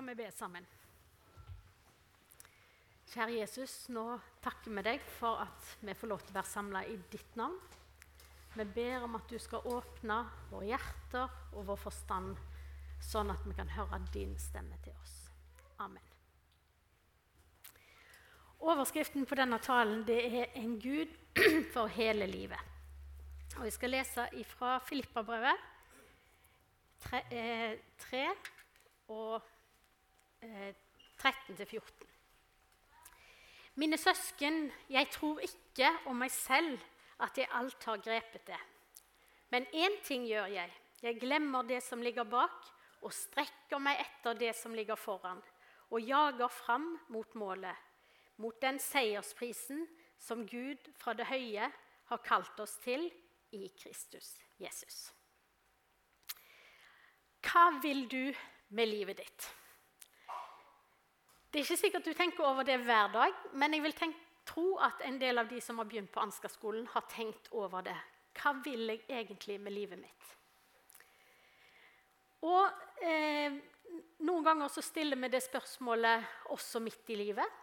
skal vi be sammen. Kjære Jesus, nå takker vi deg for at vi får lov til å være samla i ditt navn. Vi ber om at du skal åpne våre hjerter og vår forstand, sånn at vi kan høre din stemme til oss. Amen. Overskriften på denne talen det er 'En Gud for hele livet'. Og Jeg skal lese fra Filippabrevet 3, eh, 3 og eh, 13-14. Mine søsken, jeg tror ikke om meg selv at jeg alt har grepet det. Men én ting gjør jeg. Jeg glemmer det som ligger bak, og strekker meg etter det som ligger foran, og jager fram mot målet, mot den seiersprisen som Gud fra det høye har kalt oss til i Kristus Jesus. Hva vil du med livet ditt? Det er ikke sikkert du tenker over det hver dag, men jeg vil tenke, tro at en del av de som har begynt på Ansgar-skolen, har tenkt over det. Hva vil jeg egentlig med livet mitt? Og eh, Noen ganger så stiller vi det spørsmålet også midt i livet.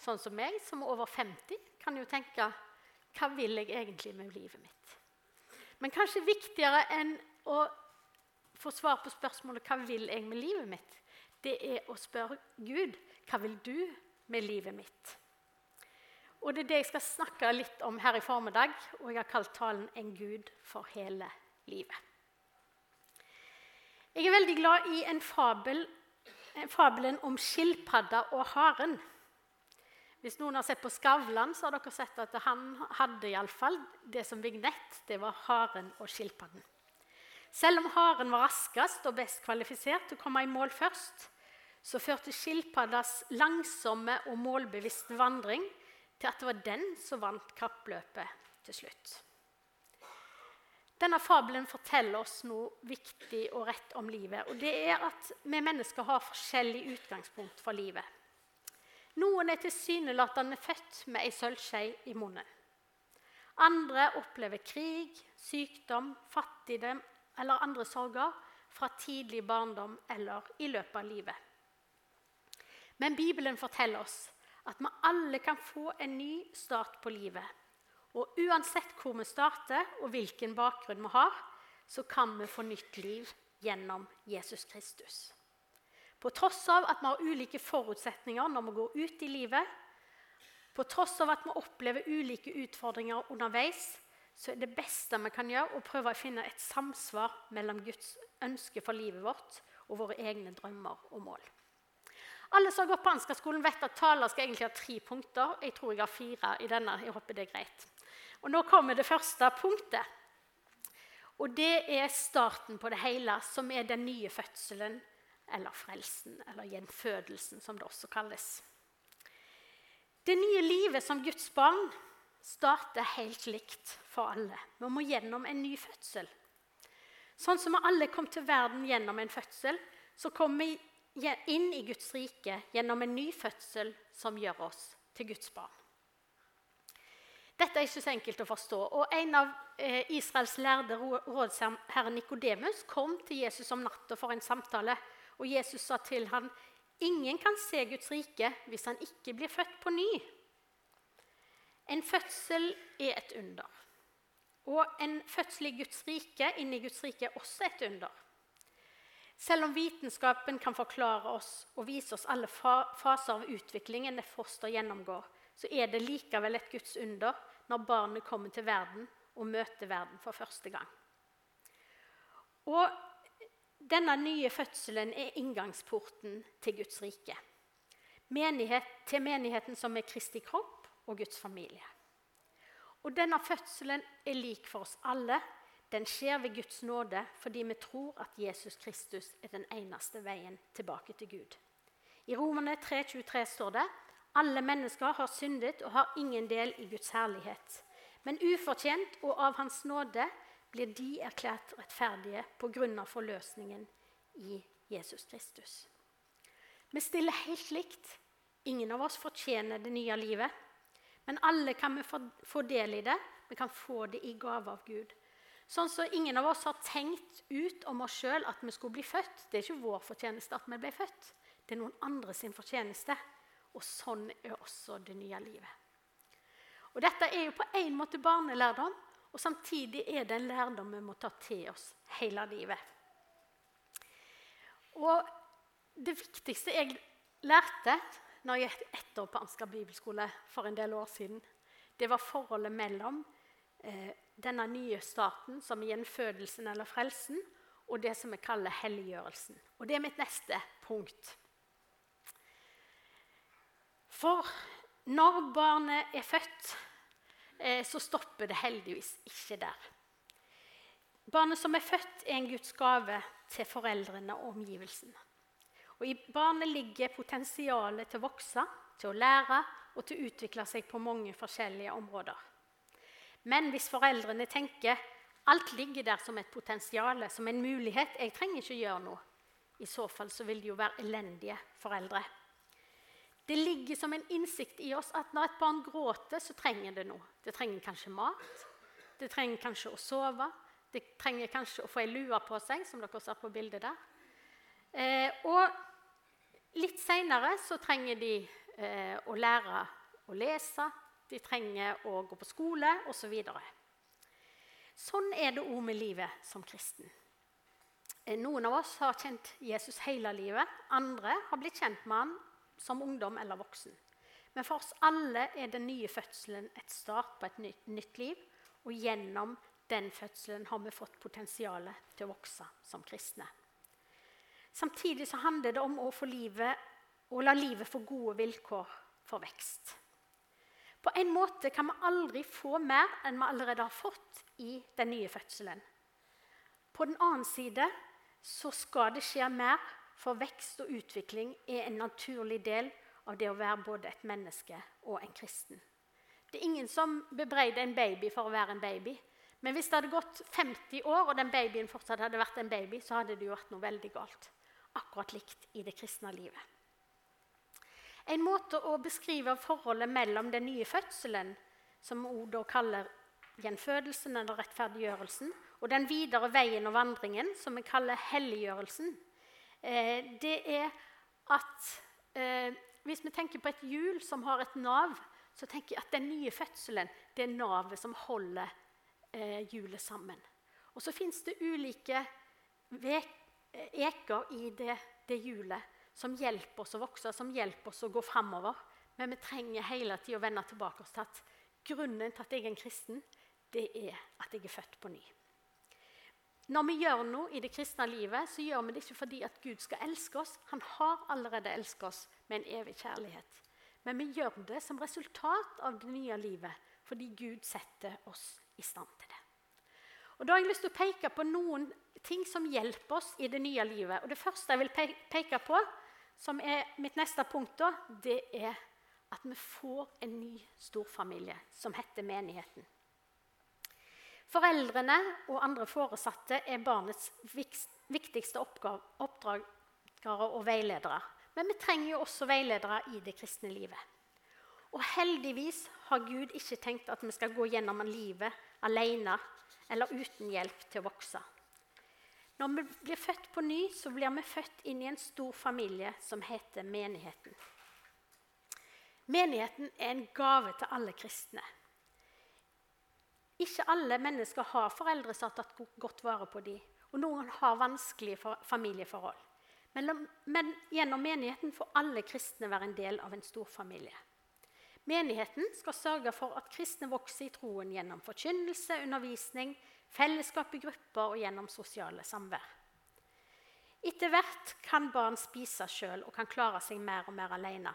Sånn som meg, som er over 50, kan jo tenke hva vil jeg egentlig med livet mitt? Men kanskje viktigere enn å få svar på spørsmålet hva vil jeg med livet mitt, det er å spørre Gud hva vil du med livet mitt? Og Det er det jeg skal snakke litt om her i formiddag, og jeg har kalt talen 'En Gud for hele livet'. Jeg er veldig glad i en fabel, fabelen om skilpadda og haren. Hvis noen har sett på Skavlan, så har dere sett at han hadde i alle fall det som vignett. Det var haren og skilpadden. Selv om haren var raskest og best kvalifisert til å komme i mål først, så førte skilpaddas langsomme og målbevisste vandring til at det var den som vant kappløpet til slutt. Denne fabelen forteller oss noe viktig og rett om livet. og Det er at vi mennesker har forskjellig utgangspunkt for livet. Noen er tilsynelatende født med ei sølvskje i munnen. Andre opplever krig, sykdom, fattigdom eller andre sorger fra tidlig barndom eller i løpet av livet. Men Bibelen forteller oss at vi alle kan få en ny start på livet. Og uansett hvor vi starter og hvilken bakgrunn vi har, så kan vi få nytt liv gjennom Jesus Kristus. På tross av at vi har ulike forutsetninger når vi går ut i livet, på tross av at vi opplever ulike utfordringer underveis, så er det beste vi kan gjøre, å prøve å finne et samsvar mellom Guds ønske for livet vårt og våre egne drømmer og mål. Alle som har gått på Ansgar-skolen, vet at taler skal egentlig ha tre punkter. Jeg tror jeg har fire i denne. Jeg håper det er greit. Og Nå kommer det første punktet. Og det er starten på det hele, som er den nye fødselen, eller frelsen, eller gjenfødelsen, som det også kalles. Det nye livet som Guds barn starter helt likt for alle. Vi må gjennom en ny fødsel. Sånn som vi alle kom til verden gjennom en fødsel, så kommer vi inn i Guds rike gjennom en ny fødsel som gjør oss til Guds barn. Dette er ikke så enkelt å forstå. og En av eh, Israels lærde rådsherre Nikodemus kom til Jesus om natta for en samtale. og Jesus sa til ham, 'Ingen kan se Guds rike hvis han ikke blir født på ny.' En fødsel er et under. Og en fødsel i Guds rike, inni Guds rike er også et under. Selv om vitenskapen kan forklare oss og vise oss alle faser av utviklingen et foster gjennomgår, så er det likevel et Guds under når barnet kommer til verden og møter verden for første gang. Og denne nye fødselen er inngangsporten til Guds rike. Menighet, til menigheten som er Kristi kropp og Guds familie. Og denne fødselen er lik for oss alle, den skjer ved Guds nåde fordi vi tror at Jesus Kristus er den eneste veien tilbake til Gud. I Romerne 3,23 står det alle mennesker har syndet og har ingen del i Guds herlighet. Men ufortjent og av Hans nåde blir de erklært rettferdige på grunn av forløsningen i Jesus Kristus. Vi stiller helt likt. Ingen av oss fortjener det nye livet. Men alle kan vi få del i det. Vi kan få det i gave av Gud. Sånn så ingen av oss har tenkt ut om oss sjøl at vi skulle bli født. Det er ikke vår fortjeneste at vi ble født. Det er noen andre sin fortjeneste. Og sånn er også det nye livet. Og Dette er jo på en måte barnelærdom, og samtidig er det en lærdom vi må ta til oss hele livet. Og det viktigste jeg lærte når jeg gikk ett år på Ansgar bibelskole for en del år siden, det var forholdet mellom eh, denne nye staten, som er gjenfødelsen eller frelsen, og det som vi kaller helliggjørelsen. Og det er mitt neste punkt. For når barnet er født, eh, så stopper det heldigvis ikke der. Barnet som er født, er en Guds gave til foreldrene og omgivelsene. Og I barnet ligger potensialet til å vokse, til å lære og til å utvikle seg på mange forskjellige områder. Men hvis foreldrene tenker alt ligger der som et potensial, som en mulighet, jeg trenger ikke gjøre noe, i så fall så vil de jo være elendige foreldre. Det ligger som en innsikt i oss at når et barn gråter, så trenger det noe. Det trenger kanskje mat, det trenger kanskje å sove, det trenger kanskje å få ei lue på seg, som dere ser på bildet der. Eh, og litt seinere så trenger de eh, å lære å lese, de trenger å gå på skole osv. Så sånn er det òg med livet som kristen. Eh, noen av oss har kjent Jesus hele livet. Andre har blitt kjent med han som ungdom eller voksen. Men for oss alle er den nye fødselen et start på et nytt, liv. Og gjennom den fødselen har vi fått potensialet til å vokse som kristne. Samtidig så handler det om å, livet, å la livet få gode vilkår for vekst. På en måte kan vi aldri få mer enn vi allerede har fått i den nye fødselen. På den annen side så skal det skje mer, for vekst og utvikling er en naturlig del av det å være både et menneske og en kristen. Det er ingen som bebreider en baby for å være en baby. Men hvis det hadde gått 50 år, og den babyen fortsatt hadde vært en baby, så hadde det jo vært noe veldig galt. Akkurat likt i det kristne livet. En måte å beskrive forholdet mellom den nye fødselen, som vi da kaller gjenfødelsen eller rettferdiggjørelsen, og den videre veien og vandringen, som vi kaller helliggjørelsen, eh, det er at eh, hvis vi tenker på et hjul som har et nav, så tenker jeg at den nye fødselen det er navet som holder eh, hjulet sammen. Og så fins det ulike eker i det, det hjulet som hjelper oss å vokse, som hjelper oss å gå framover. Men vi trenger hele tida å vende tilbake oss til at grunnen til at jeg er en kristen, det er at jeg er født på ny. Når vi gjør noe i det kristne livet, så gjør vi det ikke fordi at Gud skal elske oss. Han har allerede elsket oss med en evig kjærlighet. Men vi gjør det som resultat av det nye livet fordi Gud setter oss i stand til det. Og Da har jeg lyst til å peke på noen ting som hjelper oss i det nye livet. Og Det første jeg vil peke på, som er mitt neste punkt, da, det er at vi får en ny storfamilie som heter menigheten. Foreldrene og andre foresatte er barnets viktigste oppdragere og veiledere. Men vi trenger jo også veiledere i det kristne livet. Og heldigvis har Gud ikke tenkt at vi skal gå gjennom livet alene eller uten hjelp til å vokse. Når vi blir født på ny, så blir vi født inn i en stor familie som heter menigheten. Menigheten er en gave til alle kristne. Ikke alle mennesker har foreldre som har tatt godt vare på dem, og noen har vanskelige familieforhold. Men, men gjennom menigheten får alle kristne være en del av en stor familie. Menigheten skal sørge for at kristne vokser i troen gjennom forkynnelse, undervisning, fellesskap i grupper og gjennom sosiale samvær. Etter hvert kan barn spise sjøl og kan klare seg mer og mer alene.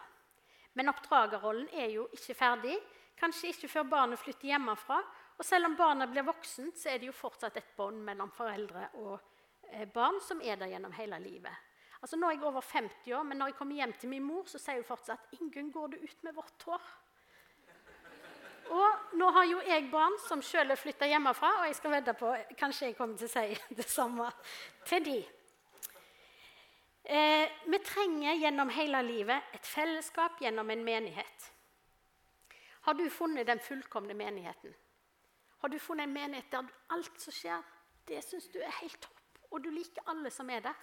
Men oppdragerrollen er jo ikke ferdig, kanskje ikke før barnet flytter hjemmefra. Og selv om barnet blir voksent, så er det jo fortsatt et bånd mellom foreldre og eh, barn som er der gjennom hele livet. Altså Nå er jeg over 50 år, men når jeg kommer hjem til min mor, så sier hun fortsatt 'Ingunn, går du ut med vårt hår?' Og nå har jo jeg barn som sjøl er flytta hjemmefra, og jeg skal vedde på kanskje jeg kommer til å si det samme til de. Eh, vi trenger gjennom hele livet et fellesskap gjennom en menighet. Har du funnet den fullkomne menigheten? Har du funnet en menighet der alt som skjer, det syns du er helt topp, og du liker alle som er der?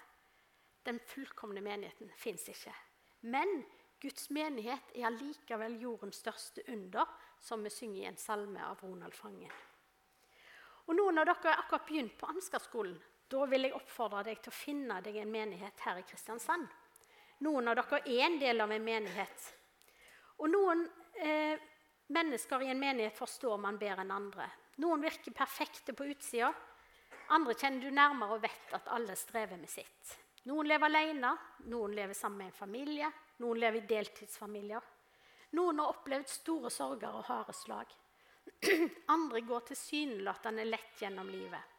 den fullkomne menigheten fins ikke. Men Guds menighet er allikevel jordens største under, som vi synger i en salme av Ronald Fangen. Og Noen av dere har akkurat begynt på Ansgarskolen. Da vil jeg oppfordre deg til å finne deg en menighet her i Kristiansand. Noen av dere er en del av en menighet. Og noen eh, mennesker i en menighet forstår man bedre enn andre. Noen virker perfekte på utsida. Andre kjenner du nærmere og vet at alle strever med sitt. Noen lever alene, noen lever sammen med en familie, noen lever i deltidsfamilier. Noen har opplevd store sorger og harde slag. Andre går tilsynelatende lett gjennom livet.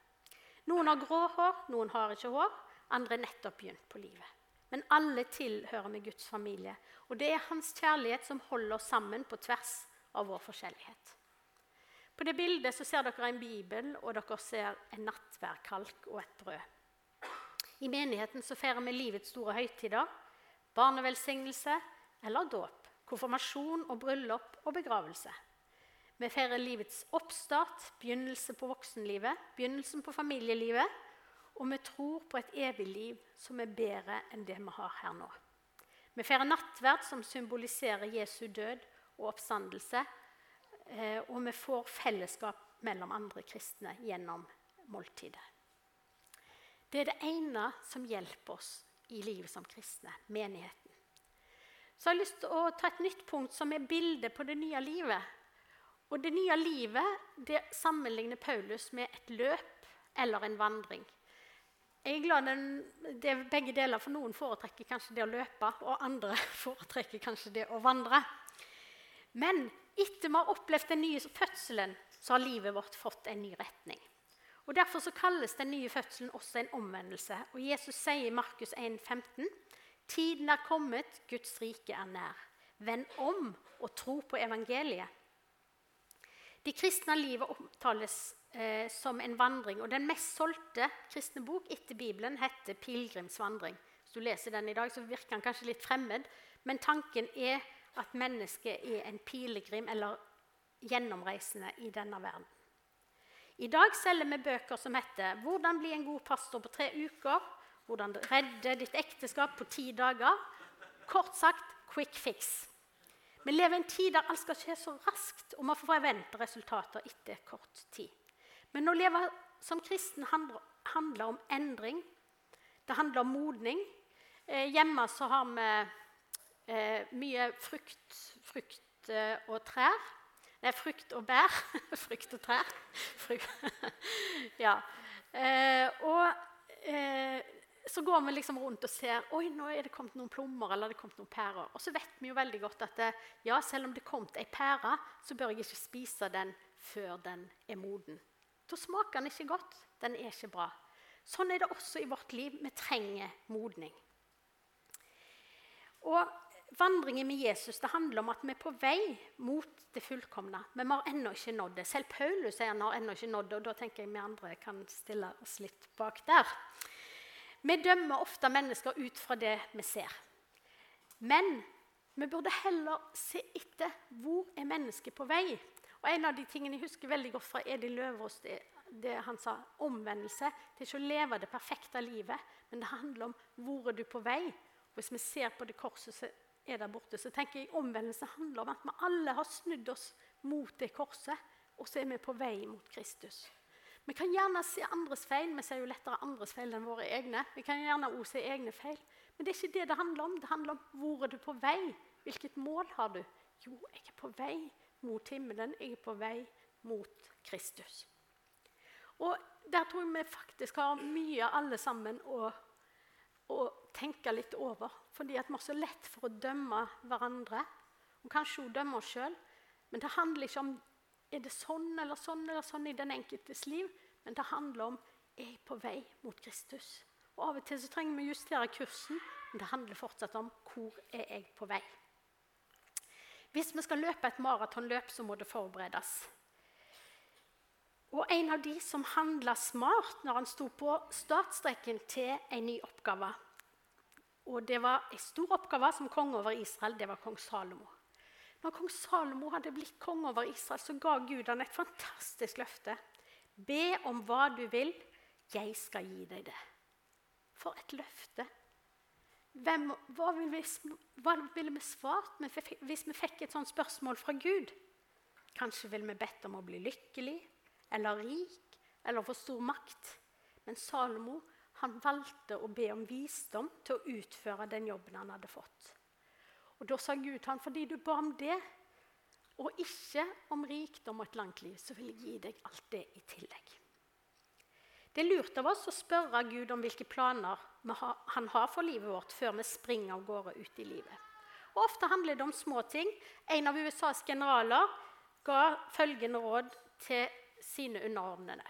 Noen har grå hår, noen har ikke hår. Andre er nettopp begynt på livet. Men alle tilhører med Guds familie, og det er Hans kjærlighet som holder oss sammen på tvers av vår forskjellighet. På det bildet så ser dere en bibel, og dere ser en nattværkalk og et brød. I menigheten så feirer vi livets store høytider, barnevelsignelse eller dåp, konfirmasjon og bryllup og begravelse. Vi feirer livets oppstart, begynnelse på voksenlivet, begynnelsen på familielivet. Og vi tror på et evig liv som er bedre enn det vi har her nå. Vi feirer nattverd, som symboliserer Jesu død og oppstandelse. Eh, og vi får fellesskap mellom andre kristne gjennom måltidet. Det er det ene som hjelper oss i livet som kristne menigheten. Så jeg har lyst til å ta et nytt punkt som er bildet på det nye livet. Og det nye livet det sammenligner Paulus med et løp eller en vandring. Jeg er glad den, det er begge deler, for noen foretrekker kanskje det å løpe, og andre foretrekker kanskje det å vandre. Men etter vi har opplevd den nye fødselen, så har livet vårt fått en ny retning. Og Derfor så kalles den nye fødselen også en omvendelse. Og Jesus sier i Markus 1,15.: Tiden er kommet, Guds rike er nær. Vend om og tro på evangeliet. De kristne livet omtales eh, som en vandring. og Den mest solgte kristne bok etter Bibelen heter 'Pilegrimsvandring'. Hvis du leser den i dag, så virker den kanskje litt fremmed, men tanken er at mennesket er en pilegrim eller gjennomreisende i denne verden. I dag selger vi bøker som heter 'Hvordan bli en god pastor på tre uker', 'Hvordan redde ditt ekteskap på ti dager'. Kort sagt 'quick fix'. Vi lever i en tid der alt skal skje så raskt, og vi forventer resultater etter kort tid. Men å leve som kristen handler, om endring. Det handler om modning. Eh, hjemme så har vi eh, mye frukt, frukt eh, og trær. Nei, frukt og bær. frukt og trær. Frukt. ja. Eh, og eh, så går vi liksom rundt og ser oi, nå er det kommet noen plommer eller det kommet noen pærer. Og så vet vi jo veldig godt at det, ja, selv om det er kommet ei pære, så bør jeg ikke spise den før den er moden. Da smaker den ikke godt. Den er ikke bra. Sånn er det også i vårt liv. Vi trenger modning. Og Vandringen med Jesus det handler om at vi er på vei mot det fullkomne. Men vi har ennå ikke nådd det. Selv Paulus sier han har ennå ikke nådd det. Og da tenker jeg vi andre kan stille oss litt bak der. Vi dømmer ofte mennesker ut fra det vi ser. Men vi burde heller se etter hvor er mennesket på vei. Og En av de tingene jeg husker veldig godt fra Edil Løvaas, det, det han sa omvendelse. Det er ikke å leve det perfekte livet, men det handler om hvor er du på vei. Hvis vi ser på det korset er der borte, så tenker jeg omvendelse handler om at vi alle har snudd oss mot det korset, og så er vi på vei mot Kristus. Vi kan gjerne se andres feil. Vi ser jo lettere andres feil enn våre egne. Vi kan gjerne også se egne feil. Men det er ikke det det handler om. Det handler om hvor er du på vei. Hvilket mål har du? Jo, jeg er på vei mot himmelen. Jeg er på vei mot Kristus. Og Der tror jeg vi faktisk har mye alle sammen å, å tenke litt over. Fordi at vi har så lett for å dømme hverandre, og kanskje også dømme oss sjøl. Men det handler ikke om er det sånn eller sånn eller sånn i den enkeltes liv, men det handler om er jeg på vei mot Kristus. Og Av og til så trenger vi å justere kursen, men det handler fortsatt om hvor er jeg på vei. Hvis vi skal løpe et maratonløp, så må det forberedes. Og en av de som handla smart når han sto på startstreken til en ny oppgave Og det var en stor oppgave som konge over Israel, det var kong Salomo. Når kong Salomo hadde blitt konge over Israel, så ga Gud han et fantastisk løfte. Be om hva du vil, jeg skal gi deg det. For et løfte. hvem, hva ville vi, hva ville vi svart hvis vi fikk et sånt spørsmål fra Gud? Kanskje ville vi bedt om å bli lykkelig eller rik eller få stor makt. Men Salomo han valgte å be om visdom til å utføre den jobben han hadde fått. Og Da sa Gud til ham, fordi du ba om det, og ikke om rikdom og et langt liv, så vil jeg gi deg alt det i tillegg. Det er lurt av oss å spørre Gud om hvilke planer han har for livet vårt, før vi springer av gårde ut i livet. Og Ofte handler det om små ting. En av USAs generaler ga følgende råd til sine underordnede.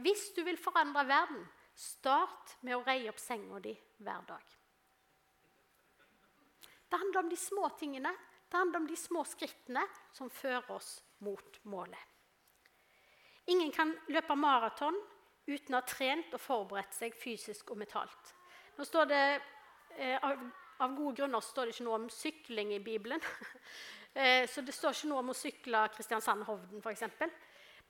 Hvis du vil forandre verden, start med å reie opp senga di hver dag. Det handler om de små tingene. Det handler om de små skrittene som fører oss mot målet. Ingen kan løpe maraton uten å ha trent og forberedt seg fysisk og mentalt. Nå står det, eh, av, av, gode grunner står det ikke noe om sykling i Bibelen. eh, så det står ikke noe om å sykle Kristiansand-Hovden f.eks.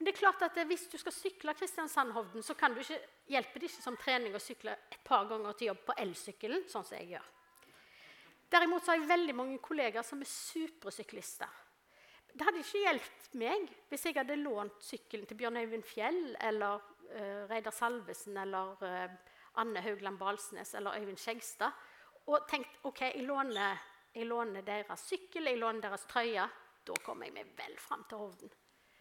Men det er klart at hvis du skal sykle Kristiansand-Hovden, så kan du ikke, hjelper det ikke som trening å sykle et par ganger til jobb på elsykkelen, sånn som jeg gjør. Derimot har jeg veldig mange kollegaer som er supersyklister. Det hadde ikke hjulpet meg hvis jeg hadde lånt sykkelen til Bjørn Øyvind Fjell eller uh, Reidar Salvesen eller uh, Anne Haugland Balsnes eller Øyvind Skjegstad og tenkt ok, jeg låner, jeg låner deres sykkel, jeg låner deres trøye. Da kommer jeg meg vel fram til Hovden.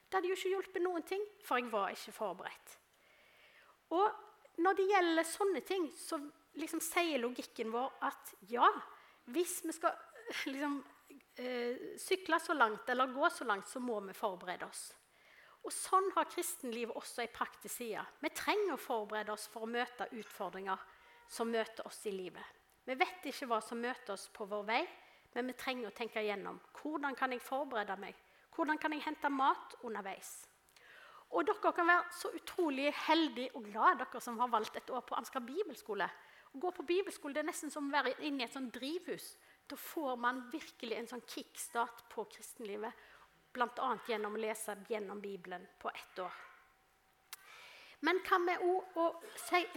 Det hadde jo ikke hjulpet noen ting, for jeg var ikke forberedt. Og når det gjelder sånne ting, så liksom sier logikken vår at ja, hvis vi skal liksom, eh, sykle så langt eller gå så langt, så må vi forberede oss. Og Sånn har kristenlivet også ei praktisk side. Vi trenger å forberede oss for å møte utfordringer som møter oss i livet. Vi vet ikke hva som møter oss på vår vei, men vi trenger å tenke igjennom hvordan kan jeg forberede meg. Hvordan kan jeg hente mat underveis? Og dere kan være så utrolig heldige og glade, dere som har valgt et år på Ansgar bibelskole. Å gå på bibelskole det er nesten som å være inne i et sånt drivhus. Da får man virkelig en sånn kickstart på kristenlivet bl.a. gjennom å lese gjennom Bibelen på ett år. Men hva med å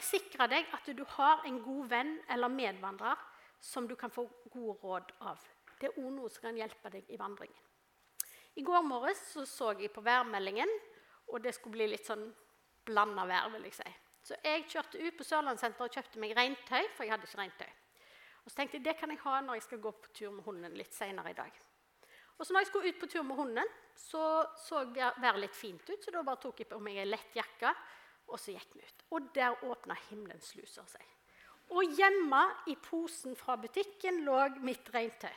sikre deg at du har en god venn eller medvandrer som du kan få gode råd av? Det er òg noe som kan hjelpe deg i vandringen. I går morges så, så jeg på værmeldingen, og det skulle bli litt sånn blanda vær. vil jeg si. Så jeg kjørte ut på Sørlandssenteret og kjøpte meg regntøy, for jeg hadde ikke regntøy. Og så tenkte jeg det kan jeg ha når jeg skal gå på tur med hunden litt senere i dag. Og så når jeg skulle ut på tur med hunden, så så været litt fint ut, så da bare tok jeg på meg ei lett jakke, og så gikk vi ut. Og der åpna himmelens luser seg. Og hjemme i posen fra butikken lå mitt regntøy.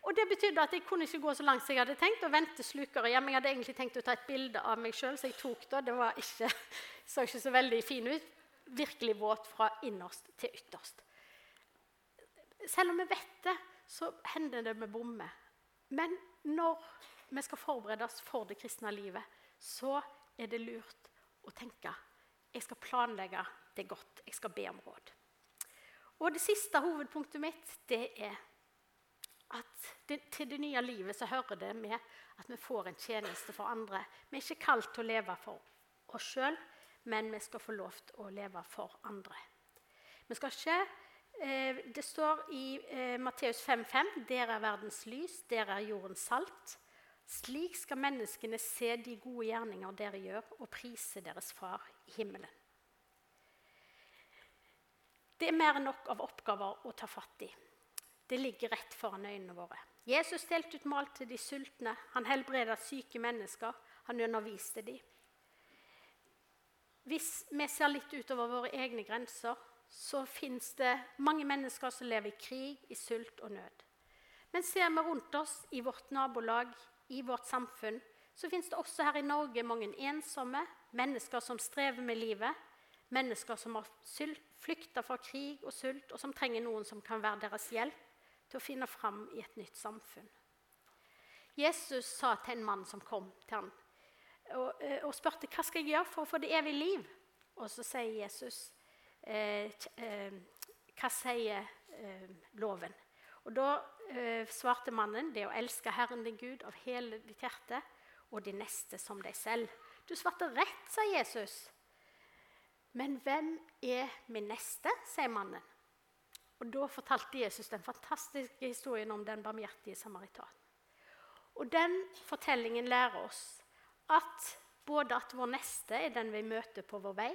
Og Det betydde at jeg kunne ikke gå så langt som jeg hadde tenkt, og vente slukere hjem. Jeg hadde egentlig tenkt å ta et bilde av meg sjøl, så jeg tok det. Det ikke, så ikke så veldig fin ut. Virkelig våt fra innerst til ytterst. Selv om vi vet det, så hender det med bommer. Men når vi skal forberede oss for det kristne livet, så er det lurt å tenke jeg skal planlegge det godt. Jeg skal be om råd. Og Det siste hovedpunktet mitt det er at det, til det nye livet så hører det med at vi får en tjeneste for andre. Vi er ikke kalt til å leve for oss sjøl, men vi skal få lov til å leve for andre. Vi skal ikke Eh, det står i eh, Matteus 5,5.: Dere er verdens lys, dere er jordens salt. Slik skal menneskene se de gode gjerninger dere gjør, og prise deres far i himmelen. Det er mer enn nok av oppgaver å ta fatt i. Det ligger rett foran øynene våre. Jesus delte ut mal til de sultne. Han helbredet syke mennesker. Han underviste dem. Hvis vi ser litt utover våre egne grenser, så fins det mange mennesker som lever i krig, i sult og nød. Men ser vi rundt oss i vårt nabolag, i vårt samfunn, så fins det også her i Norge mange ensomme, mennesker som strever med livet, mennesker som har flykta fra krig og sult, og som trenger noen som kan være deres hjelp til å finne fram i et nytt samfunn. Jesus sa til en mann som kom til ham og, eh, og spurte hva skal jeg gjøre for å få det evige liv. Og så sier Jesus Eh, eh, hva sier eh, loven? Og Da svarte mannen det å elske Herren din Gud av hele ditt hjerte og de neste som deg selv. Du svarte rett, sa Jesus. Men hvem er min neste? sier mannen. Og Da fortalte Jesus den fantastiske historien om den barmhjertige samaritan. Og Den fortellingen lærer oss at både at vår neste er den vi møter på vår vei,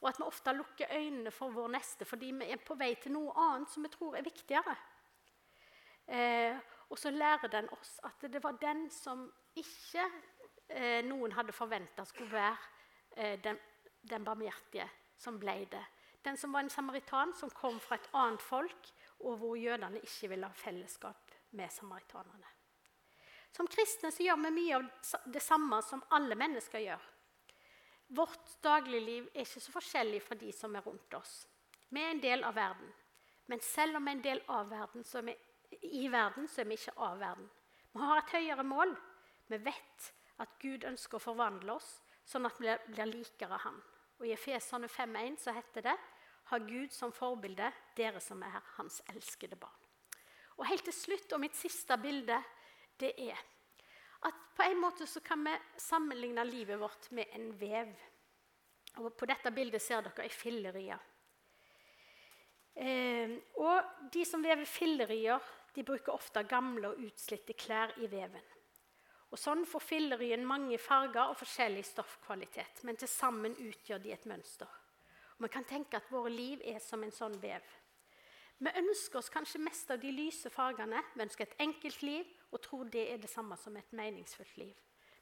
og at vi ofte lukker øynene for vår neste fordi vi er på vei til noe annet som vi tror er viktigere. Eh, og så lærer den oss at det var den som ikke eh, noen hadde forventa skulle være eh, den, den barmhjertige, som ble det. Den som var en samaritan som kom fra et annet folk, og hvor jødene ikke ville ha fellesskap med samaritanerne. Som kristne så gjør vi mye av det samme som alle mennesker gjør. Vårt dagligliv er ikke så forskjellig fra de som er rundt oss. Vi er en del av verden. Men selv om vi er en del av verden, så er vi i verden, så er vi ikke av verden. Vi har et høyere mål. Vi vet at Gud ønsker å forvandle oss sånn at vi blir likere Han. Og I Efesene 5,1 så heter det ha Gud som forbilde, dere som er Hans elskede barn. Og helt til slutt, og mitt siste bilde, det er at på en måte så kan vi sammenligne livet vårt med en vev. Og På dette bildet ser dere ei fillerie. Eh, og de som vever fillerier, de bruker ofte gamle og utslitte klær i veven. Og Sånn får fillerien mange farger og forskjellig stoffkvalitet, men til sammen utgjør de et mønster. Og Vi kan tenke at våre liv er som en sånn vev. Vi ønsker oss kanskje mest av de lyse fargene. Vi ønsker et enkelt liv og tror det er det samme som et meningsfullt liv.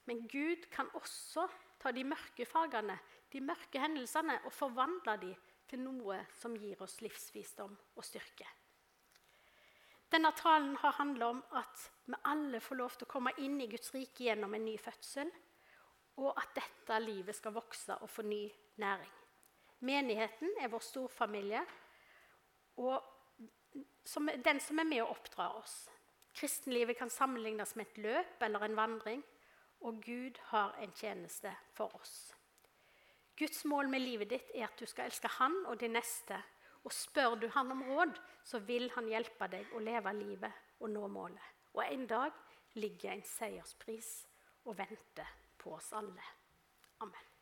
Men Gud kan også ta de mørke fargene, de mørke hendelsene, og forvandle dem til noe som gir oss livsvisdom og styrke. Denne talen har handla om at vi alle får lov til å komme inn i Guds rike gjennom en ny fødsel, og at dette livet skal vokse og få ny næring. Menigheten er vår storfamilie, og som, den som er med og oppdrar oss. Kristenlivet kan sammenlignes med et løp eller en vandring, og Gud har en tjeneste for oss. Guds mål med livet ditt er at du skal elske Han og de neste. Og spør du Han om råd, så vil Han hjelpe deg å leve livet og nå målet. Og en dag ligger en seierspris og venter på oss alle. Amen.